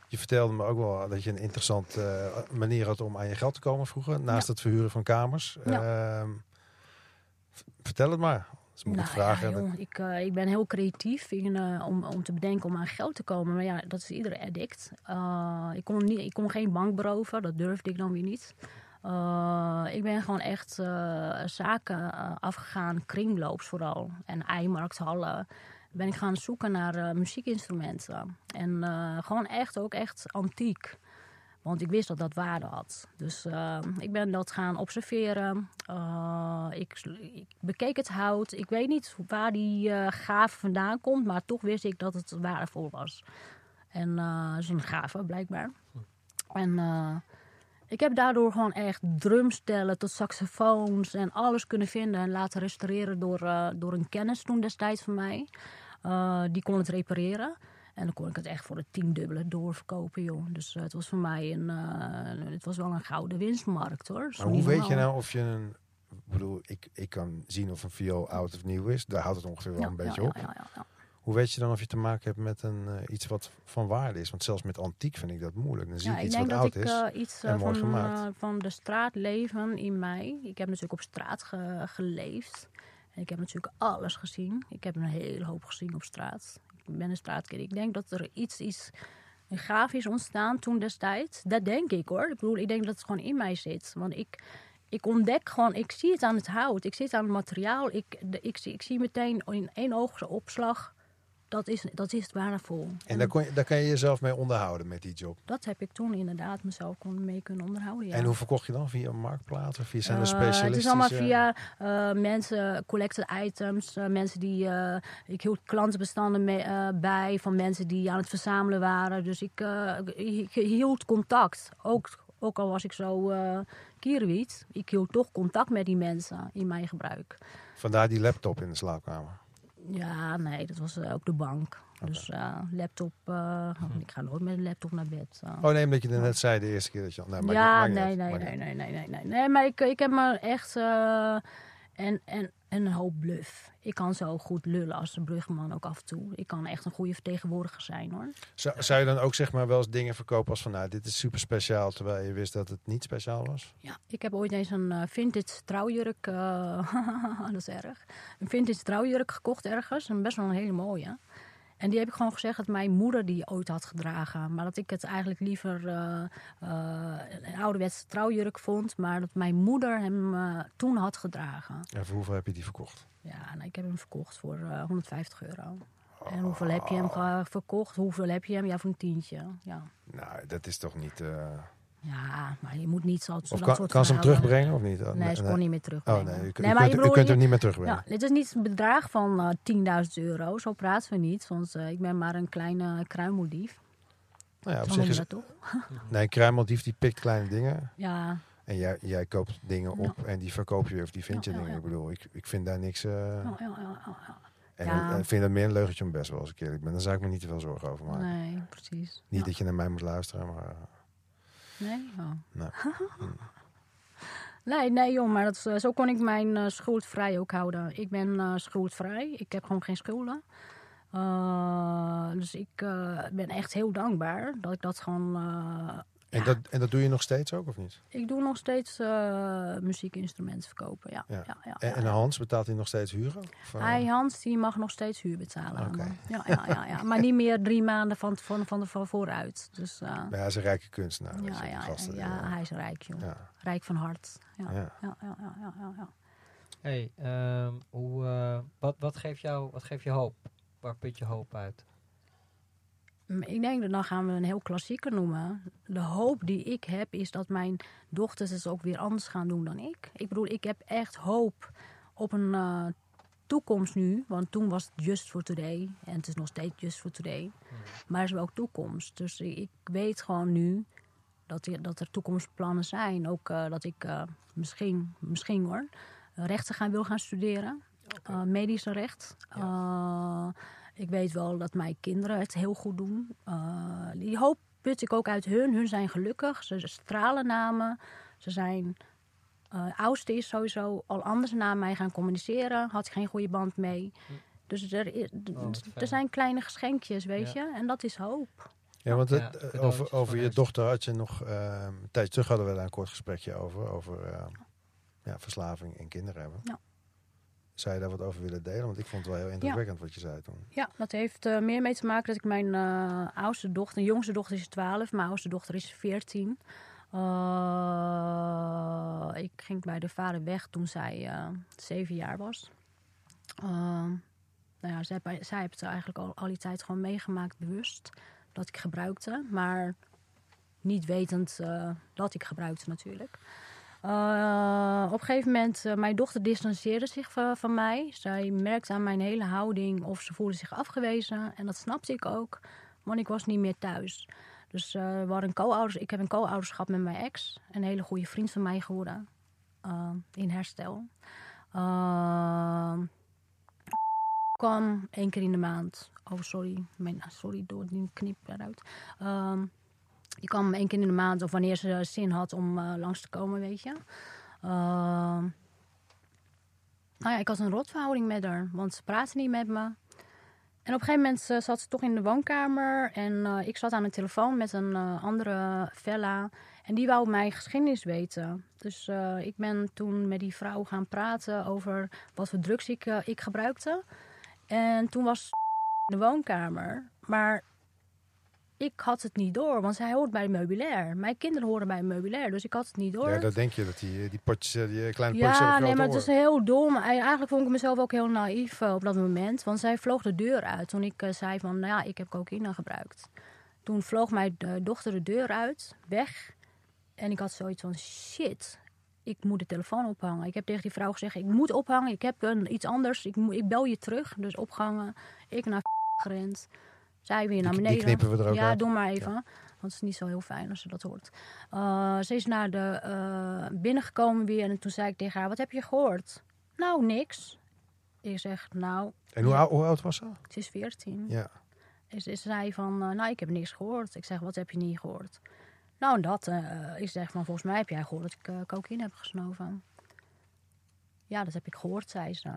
je vertelde me ook wel dat je een interessante eh, manier had om aan je geld te komen vroeger, naast Ja. het verhuren van kamers. Ja. Ehm, vertel het maar. Moet ik Nou vragen. ja, ik, eh, ik ben heel creatief in, eh, om, om te bedenken om aan geld te komen. Maar ja, dat is iedere addict. Ik, kon niet, ik kon geen bank beroven, dat durfde ik dan weer niet. Ik ben gewoon echt zaken afgegaan, kringloops vooral. En eimarkthallen. Ben ik gaan zoeken naar eh, muziekinstrumenten. En eh, gewoon echt ook echt antiek. Want ik wist dat dat waarde had. Dus eh, ik ben dat gaan observeren. Ik, ik bekeek het hout. Ik weet niet waar die gave vandaan komt, maar toch wist ik dat het waardevol was. En dat is een gave, blijkbaar. En ik heb daardoor gewoon echt drumstellen tot saxofoons en alles kunnen vinden en laten restaureren door, door een kennis toen destijds van mij. Eh, die kon het repareren. En dan kon ik het echt voor het tiendubbele doorverkopen, joh. Dus eh, het was voor mij een, eh, het was wel een gouden winstmarkt, hoor. Maar hoe weet je nou of je een... Ik bedoel, ik, ik kan zien of een viool oud of nieuw is. Daar houdt het ongeveer wel Ja, een beetje ja, op. ja, ja, ja. Hoe weet je dan of je te maken hebt met een, iets wat van waarde is? Want zelfs met antiek vind ik dat moeilijk. Dan zie ik ik iets wat oud ik is. iets en mooi van, gemaakt. van de straatleven in mij. Ik heb natuurlijk op straat ge- geleefd. Ik heb natuurlijk alles gezien. Ik heb een hele hoop gezien op straat. Ik ben een straatkind. Ik denk dat er iets, iets een is ontstaan toen destijds. Dat denk ik hoor. Ik bedoel, ik denk dat het gewoon in mij zit. Want ik, ik ontdek gewoon, ik zie het aan het hout. Ik zie het aan het materiaal. Ik, ik, zie, ik zie meteen in één oogopslag. Dat is, dat is waardevol. En daar, kon je, daar kan je jezelf mee onderhouden met die job. Dat heb ik toen inderdaad mezelf kon mee kunnen onderhouden. Ja. En hoe verkocht je dan? Via een marktplaats? Of via zijn er Eh, specialisten? het is allemaal via eh, mensen, collected items. eh, mensen die. ik hield klantenbestanden mee, bij van mensen die aan het verzamelen waren. Dus ik, ik hield contact. Ook, ook al was ik zo eh kierenwiet. Ik hield toch contact met die mensen in mijn gebruik. Vandaar die laptop in de slaapkamer. Ja, nee, dat was eh, ook de bank. Dus eh, laptop. eh, Ik ga nooit met een laptop naar bed. Oh nee, omdat je net zei de eerste keer dat je... Nee, ja, nee, nee, nee, nee, nee, nee, nee, nee. Maar ik, ik heb me echt... en, en, en een hoop bluff. Ik kan zo goed lullen als de brugman ook af en toe. Ik kan echt een goede vertegenwoordiger zijn, hoor. zou je dan ook zeg maar wel eens dingen verkopen als van... Nou, dit is super speciaal, terwijl je wist dat het niet speciaal was? Ja, ik heb ooit eens een eh, vintage trouwjurk... eh, [laughs] dat is erg. Een vintage trouwjurk gekocht ergens. En best wel een hele mooie. En die heb ik gewoon gezegd dat mijn moeder die ooit had gedragen. Maar dat ik het eigenlijk liever eh, eh, een ouderwetse trouwjurk vond. Maar dat mijn moeder hem eh, toen had gedragen. En voor hoeveel heb je die verkocht? Ja, nou, ik heb hem verkocht voor eh, 150 euro. En hoeveel heb je hem verkocht? Hoeveel heb je hem? Ja, voor een tientje. Ja, Nou, dat is toch niet... ja maar je moet niet zo dat Of kan, soort kan ze hem terugbrengen of niet? Nee, ze kon niet meer terugbrengen. Oh nee, je, Nee, kunt, u kunt hem niet meer terugbrengen. Ja, dit is niet een bedrag van eh 10.000 euro. Zo praten we niet. Want eh, ik ben maar een kleine kruimeldief. nou ja, op Zo zich is, dat toch? [laughs] nee, een kruimeldief die pikt kleine dingen. Ja, En jij, jij koopt dingen op en die verkoop je weer of die vind je Ja, dingen. ja. Ik bedoel, ik, ik vind daar niks... eh, ja, ja, ja, ja, ja. en Ja. ik vind dat meer een leugentje om best wel als ik eerlijk ben. Daar zou ik me niet te veel zorgen over maken. Nee, precies. Niet Ja. dat je naar mij moet luisteren, maar... eh, Nee? Oh. Nee. [laughs] nee, nee joh, maar dat, eh, zo kon ik mijn eh, schuld vrij ook houden. Ik ben eh schuldvrij. Ik heb gewoon geen schulden. Eh, dus ik eh, ben echt heel dankbaar dat ik dat gewoon... eh, En, ja. dat, en dat doe je nog steeds ook, of niet? Ik doe nog steeds eh, muziekinstrumenten verkopen, ja. Ja. ja. ja, En, ja, en ja. Hans, betaalt hij nog steeds huren? Of, eh, Hij, Hans, die mag nog steeds huur betalen. me. Ja, ja, ja, ja. Maar niet meer drie maanden van, van, van, van vooruit. Dus uh, maar hij is een rijke kunstenaar. ja, ja, gasten, ja, eh, hij is rijk, joh. ja, Rijk van hart. Ja, ja, ja. ja, ja, ja, ja, ja. Hey, ehm, hoe, eh, wat, wat, geeft jou, wat geeft je hoop? Waar put je hoop uit? Ik denk dat dan gaan we een heel klassieker noemen. De hoop die ik heb is dat mijn dochters het ook weer anders gaan doen dan ik. Ik bedoel, ik heb echt hoop op een eh, toekomst nu. Want toen was het just for today. En het is nog steeds just for today. Maar er is wel ook toekomst. Dus ik weet gewoon nu dat, er- dat er toekomstplannen zijn. Ook eh, dat ik eh, misschien, misschien hoor, rechten gaan, wil gaan studeren. Eh, medische recht. Ik weet wel dat mijn kinderen het heel goed doen. Eh, die hoop put ik ook uit hun. Hun zijn gelukkig. Ze stralen naar me. Ze zijn... eh oudste is sowieso al anders naar mij gaan communiceren. Had ik geen goede band mee. Dus er, is- Oh, er zijn kleine geschenkjes, weet Ja. je. En dat is hoop. Ja, want het, Ja, eh, over, over je dochter had je nog... eh, een tijdje terug hadden we daar een kort gesprekje over. Over eh, ja, verslaving en kinderen hebben. Ja. Zou je daar wat over willen delen? Want ik vond het wel heel indrukwekkend wat je zei toen. Ja, dat heeft eh, meer mee te maken dat ik mijn eh, oudste dochter, jongste dochter is 12, mijn oudste dochter is 14. Eh, ik ging bij de vader weg toen zij zeven jaar was. Nou ja, zij, zij heeft het eigenlijk al, al die tijd gewoon meegemaakt, bewust, dat ik gebruikte. Maar niet wetend dat ik gebruikte natuurlijk. Eh, op een gegeven moment, uh, mijn dochter distanceerde zich van, van, mij. Zij merkte aan mijn hele houding of ze voelde zich afgewezen. En dat snapte ik ook, want ik was niet meer thuis. Dus uh, we co-ouders. Ik heb een co-ouderschap met mijn ex. Een hele goede vriend van mij geworden. in herstel. kwam één keer in de maand. Oh, sorry. Mijn, sorry, door die knip eruit. Die kwam één keer in de maand of wanneer ze zin had om uh, langs te komen, weet je. Uh, nou ja, ik had een rotverhouding met haar, want ze praatte niet met me. En op een gegeven moment uh, zat ze toch in de woonkamer en ik zat aan de telefoon met een andere fella. En die wou mijn geschiedenis weten. Dus ik ben toen met die vrouw gaan praten over wat voor drugs ik, ik gebruikte. En toen was in de woonkamer. Maar ik had het niet door, want zij hoort bij meubilair. Mijn kinderen horen bij meubilair, dus ik had het niet door. Ja, dat denk je, dat die, die potjes, die kleine ja, potjes Ja, nee, maar het is heel dom. Eigenlijk vond ik mezelf ook heel naïef op dat moment. Want zij vloog de deur uit toen ik zei van, nou ja, ik heb cocaïne gebruikt. Toen vloog mijn dochter de deur uit, weg. En ik had zoiets van, shit, ik moet de telefoon ophangen. Ik heb tegen die vrouw gezegd, ik moet ophangen. Ik heb een, iets anders, ik, ik bel je terug. Dus opgehangen, ik naar gerend. Zij weer naar beneden. Die knippen we er ook ja, uit. doe maar even. Ja. Want het is niet zo heel fijn als ze dat hoort. Uh, ze is naar de uh, binnengekomen weer. En toen zei ik tegen haar, wat heb je gehoord? Nou, niks. Ik zeg, nou... En hoe, oud, hoe oud was ze? Ze is 14. Ja. En ze zei van, uh, nou, ik heb niks gehoord. Ik zeg, wat heb je niet gehoord? Nou, dat. ik zeg van, volgens mij heb jij gehoord dat ik cocaïne heb gesnoven. Ja, dat heb ik gehoord, zei ze.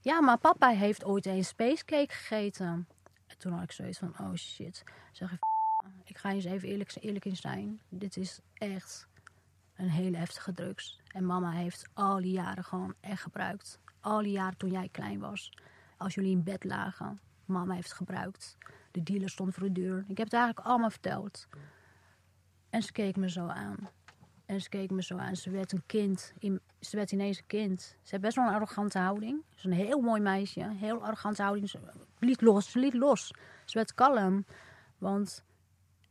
Ja, maar papa heeft ooit een spacecake gegeten toen had ik zoiets van, oh shit. Zeg ik, ik ga eens even eerlijk, eerlijk in zijn. Dit is echt een hele heftige drugs. En mama heeft al die jaren gewoon echt gebruikt. Al die jaren toen jij klein was. Als jullie in bed lagen. Mama heeft gebruikt. De dealer stond voor de deur. Ik heb het eigenlijk allemaal verteld. En ze keek me zo aan. En ze keek me zo aan. Ze werd een kind. Ze werd ineens een kind. Ze heeft best wel een arrogante houding. Ze is een heel mooi meisje. Heel arrogante houding. Ze liet los. Ze liet los. Ze werd kalm. Want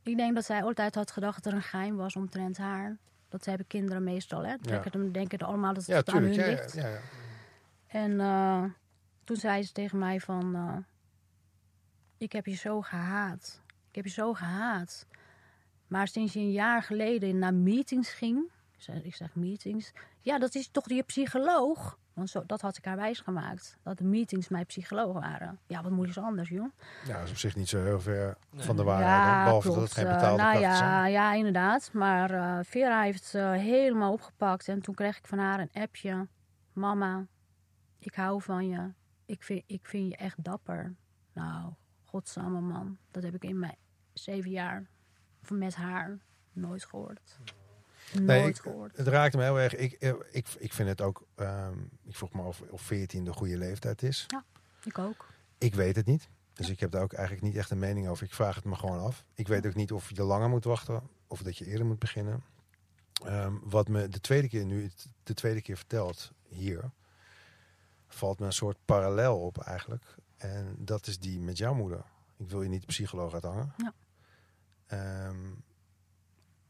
ik denk dat zij altijd had gedacht dat er een geheim was omtrent haar. Dat hebben kinderen meestal. Hè? Denken, ja. denken er dat het ja, aan hun ja, ligt. Ja, ja, en uh, toen zei ze tegen mij van... Uh, ik heb je zo gehaat. Ik heb je zo gehaat. Maar sinds je een jaar geleden naar meetings ging... Ik zeg meetings. Ja, dat is toch je psycholoog? Want zo, dat had ik haar wijsgemaakt. Dat de meetings mijn psycholoog waren. Ja, wat moet je anders, joh? Ja, dat is op zich niet zo heel ver nee. van de waarheid. Ja, behalve klopt. dat het geen betaalde uh, nou, ja, zijn. Ja, inderdaad. Maar uh, Vera heeft uh, helemaal opgepakt. En toen kreeg ik van haar een appje. Mama, ik hou van je. Ik vind, ik vind je echt dapper. Nou, godsamme man. Dat heb ik in mijn zeven jaar met haar nooit gehoord. Nooit Nee, ik, gehoord. het raakte me heel erg. Ik, eh, ik, ik vind het ook. Um, ik vroeg me of, of 14 de goede leeftijd is. Ja, ik ook. Ik weet het niet. Dus ik heb daar ook eigenlijk niet echt een mening over. Ik vraag het me gewoon af. Ik weet ook niet of je langer moet wachten of dat je eerder moet beginnen. Um, wat me de tweede keer nu, de tweede keer vertelt hier, valt me een soort parallel op eigenlijk. En dat is die met jouw moeder. Ik wil je niet de psycholoog uithangen. Ja. Um,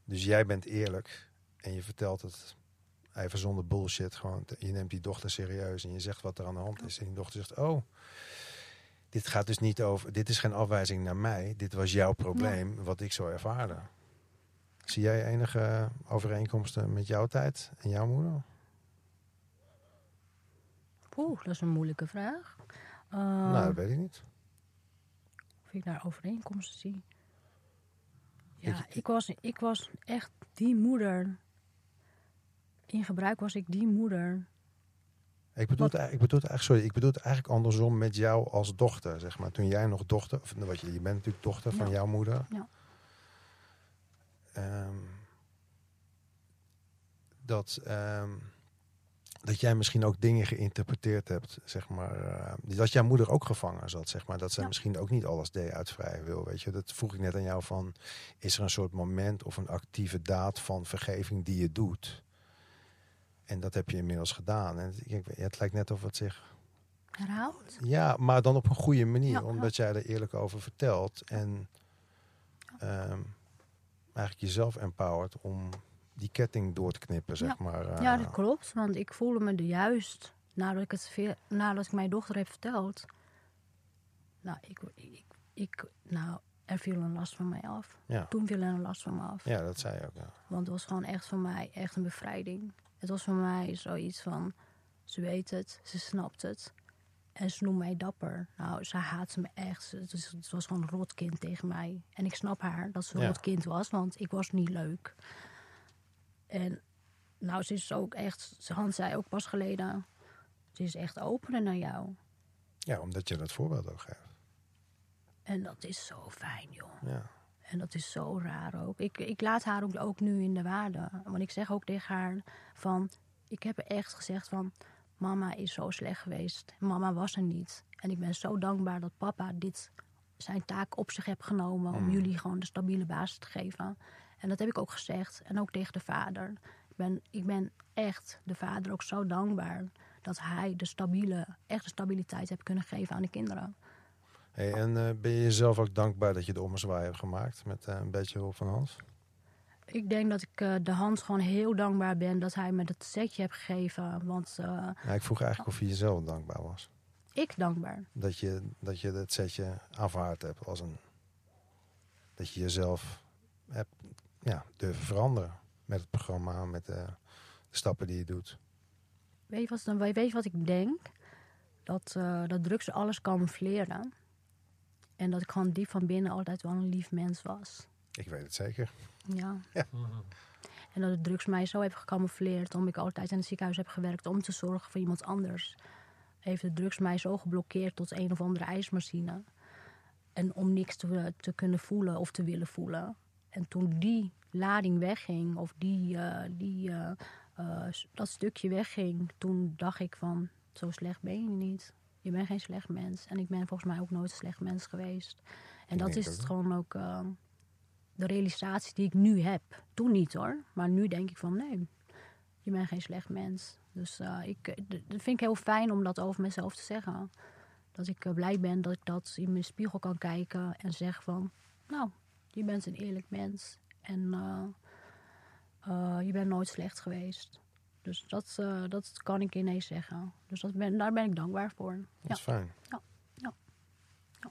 dus jij bent eerlijk en je vertelt het even zonder bullshit. Gewoon, je neemt die dochter serieus en je zegt wat er aan de hand is. En die dochter zegt, oh, dit gaat dus niet over, dit is geen afwijzing naar mij. Dit was jouw probleem, ja. wat ik zo ervaarde. Zie jij enige overeenkomsten met jouw tijd en jouw moeder? Oeh, dat is een moeilijke vraag. Uh, nou, dat weet ik niet. Of ik daar overeenkomsten zie. Ja, ik was, ik was echt die moeder. In gebruik was ik die moeder. Ik bedoel, het, ik, bedoel het eigenlijk, sorry, ik bedoel het eigenlijk andersom met jou als dochter, zeg maar. Toen jij nog dochter, of wat je, je bent natuurlijk dochter van Ja. jouw moeder. Ja. Ehm, dat, ehm, dat jij misschien ook dingen geïnterpreteerd hebt, zeg maar. eh, dat jouw moeder ook gevangen zat, zeg maar. Dat zij Ja. misschien ook niet alles deed uit vrije wil, weet je. Dat vroeg ik net aan jou van, is er een soort moment of een actieve daad van vergeving die je doet? En dat heb je inmiddels gedaan. En ik, het lijkt net of het zich Herhaald? ja, maar dan op een goede manier. Ja, omdat jij er eerlijk over vertelt. En ehm, eigenlijk jezelf empowert om die ketting door te knippen, zeg Ja. maar. eh. Ja, dat klopt. Want ik voelde me er juist nadat ik het veel, nadat ik mijn dochter heb verteld. Nou, ik, ik, ik, nou, er viel een last van mij af. Ja. Toen viel er een last van me af. ja, dat zei je ook. Ja. Want het was gewoon echt voor mij echt een bevrijding. Het was voor mij zoiets van, ze weet het, ze snapt het. En ze noemt mij dapper. Nou, ze haat me echt. Ze- Het, was gewoon een rotkind tegen mij. En ik snap haar dat ze een Ja. rotkind was, want ik was niet leuk. En nou, ze is ook echt, ze Hans zei ook pas geleden, ze is echt opener naar jou. ja, omdat je dat voorbeeld ook geeft. En dat is zo fijn, joh. Ja. En dat is zo raar ook. Ik, ik laat haar ook, ook nu in de waarde. Want ik zeg ook tegen haar van... Ik heb echt gezegd van... Mama is zo slecht geweest. Mama was er niet. En ik ben zo dankbaar dat papa dit zijn taak op zich heeft genomen... om Mm. jullie gewoon de stabiele basis te geven. En dat heb ik ook gezegd. En ook tegen de vader. Ik ben, ik ben echt de vader ook zo dankbaar... dat hij de stabiele, echt de stabiliteit heeft kunnen geven aan de kinderen. Hey, en eh, ben je jezelf ook dankbaar dat je de ommezwaai hebt gemaakt met eh, een beetje hulp van Hans? Ik denk dat ik eh, de Hans gewoon heel dankbaar ben dat hij me dat setje heeft gegeven. Want Ja, ik vroeg eigenlijk of je jezelf dankbaar was. ik dankbaar. Dat je, dat je dat setje aanvaard hebt als een... Dat je jezelf hebt ja, durven veranderen met het programma, met de, de stappen die je doet. Weet je wat, dan, weet je wat ik denk? Dat, eh, dat drugs alles camoufleren. En dat ik gewoon diep van binnen altijd wel een lief mens was. Ik weet het zeker. Ja. [laughs] En dat de drugs mij zo heeft gecamoufleerd. Omdat ik altijd in het ziekenhuis heb gewerkt om te zorgen voor iemand anders. Heeft de drugs mij zo geblokkeerd tot een of andere ijsmachine. En om niks te, te kunnen voelen of te willen voelen. En toen die lading wegging, of die, eh, die, eh, eh, dat stukje wegging, toen dacht ik van, zo slecht ben je niet. Je bent geen slecht mens. En ik ben volgens mij ook nooit een slecht mens geweest. En dat is het gewoon ook de realisatie die ik nu heb. Toen niet hoor. Maar nu denk ik van nee, je bent geen slecht mens. Dus ik, dat vind ik heel fijn om dat over mezelf te zeggen. Dat ik blij ben dat ik dat in mijn spiegel kan kijken en zeg van... Nou, je bent een eerlijk mens. En eh, eh, je bent nooit slecht geweest. Dus dat, eh, dat kan ik ineens zeggen. Dus dat ben, daar ben ik dankbaar voor. Dat Ja. is fijn.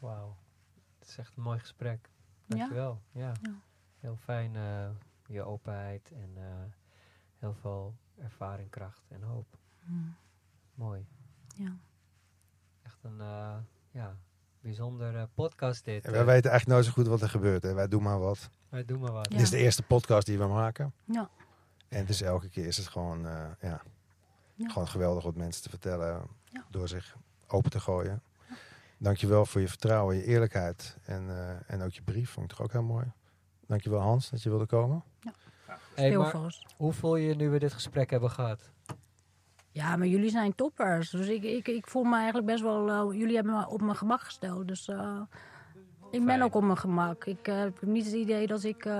Wauw. Het is echt een mooi gesprek. Ja? Dankjewel. Ja. Ja. Heel fijn eh, je openheid en eh, heel veel ervaring, kracht en hoop. Hmm, Mooi. Ja. Echt een eh, ja, bijzonder eh, podcast dit. En wij eh. weten eigenlijk nooit zo goed wat er gebeurt. Hè. Wij doen maar wat. Wij doen maar wat. Ja. Dit is de eerste podcast die we maken. Ja. En het is elke keer is het gewoon, eh, ja, Ja. gewoon geweldig wat mensen te vertellen. Ja. Door zich open te gooien. Dankjewel voor je vertrouwen, je eerlijkheid. En, eh, en ook je brief vond ik toch ook heel mooi. Dankjewel Hans dat je wilde komen. Hey, Heel maar vast. hoe voel je je nu we dit gesprek hebben gehad? Ja, maar jullie zijn toppers. Dus ik, ik, ik voel me eigenlijk best wel... eh, jullie hebben me op mijn gemak gesteld. Dus eh, ik ben ook op mijn gemak. Ik eh, heb niet het idee dat ik eh,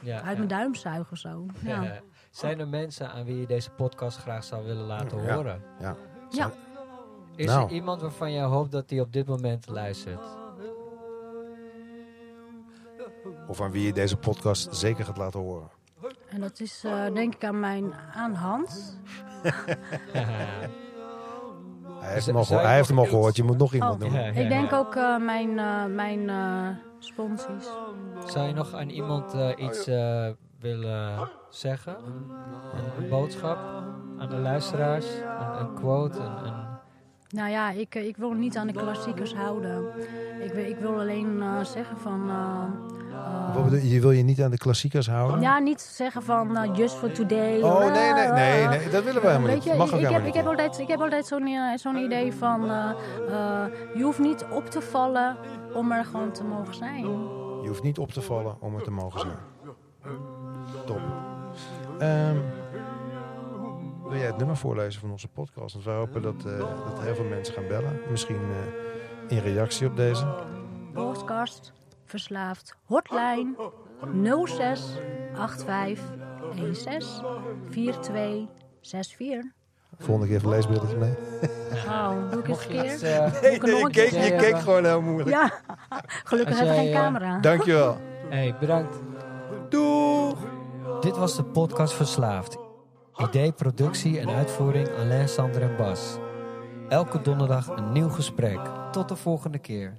Ja, uit ja. mijn duim zuig of zo. [laughs] Ja. Zijn er mensen aan wie je deze podcast graag zou willen laten Ja. horen? Ja. Ja. Is Nou. er iemand waarvan jij hoopt dat hij op dit moment luistert? Of aan wie je deze podcast zeker gaat laten horen. En dat is eh, denk ik aan mijn aan Hans. Hij heeft al, hij heeft hem al nog gehoord, je moet nog iemand Oh. noemen. Ja, ja, Ik denk ook eh, mijn, eh, mijn eh sponsies. Zou je nog aan iemand iets eh, willen zeggen? Een, een boodschap aan de luisteraars? Een, een quote? Een, een- Nou ja, ik, ik wil niet aan de klassiekers houden. Ik, wil- ik wil alleen zeggen van... je, wil je niet aan de klassiekers houden? Ja, niet zeggen van eh, just for today. Oh, nee, nee, Eh, nee, eh, nee, dat willen we helemaal Weet niet. je, mag ook ik, heb, ik heb altijd, ik heb altijd zo'n eh, zo'n idee van... eh, je hoeft niet op te vallen om er gewoon te mogen zijn. Je hoeft niet op te vallen om er te mogen zijn. Top. Ehm, wil jij het nummer voorlezen van onze podcast? Want we hopen dat, dat heel veel mensen gaan bellen. Misschien in reactie op deze. Podcast verslaafd. Hotline 06 85 16 42 64. Volgende keer even een leesbeeldje mee. Oh, doe ik eh, je een keek, keer je keek gewoon heel moeilijk. Ja, gelukkig hebben we geen eh, camera. Dankjewel. hey, bedankt. Doeg! Dit was de podcast Verslaafd. Idee, productie en uitvoering Alain, Sander en Bas. Elke donderdag een nieuw gesprek. Tot de volgende keer.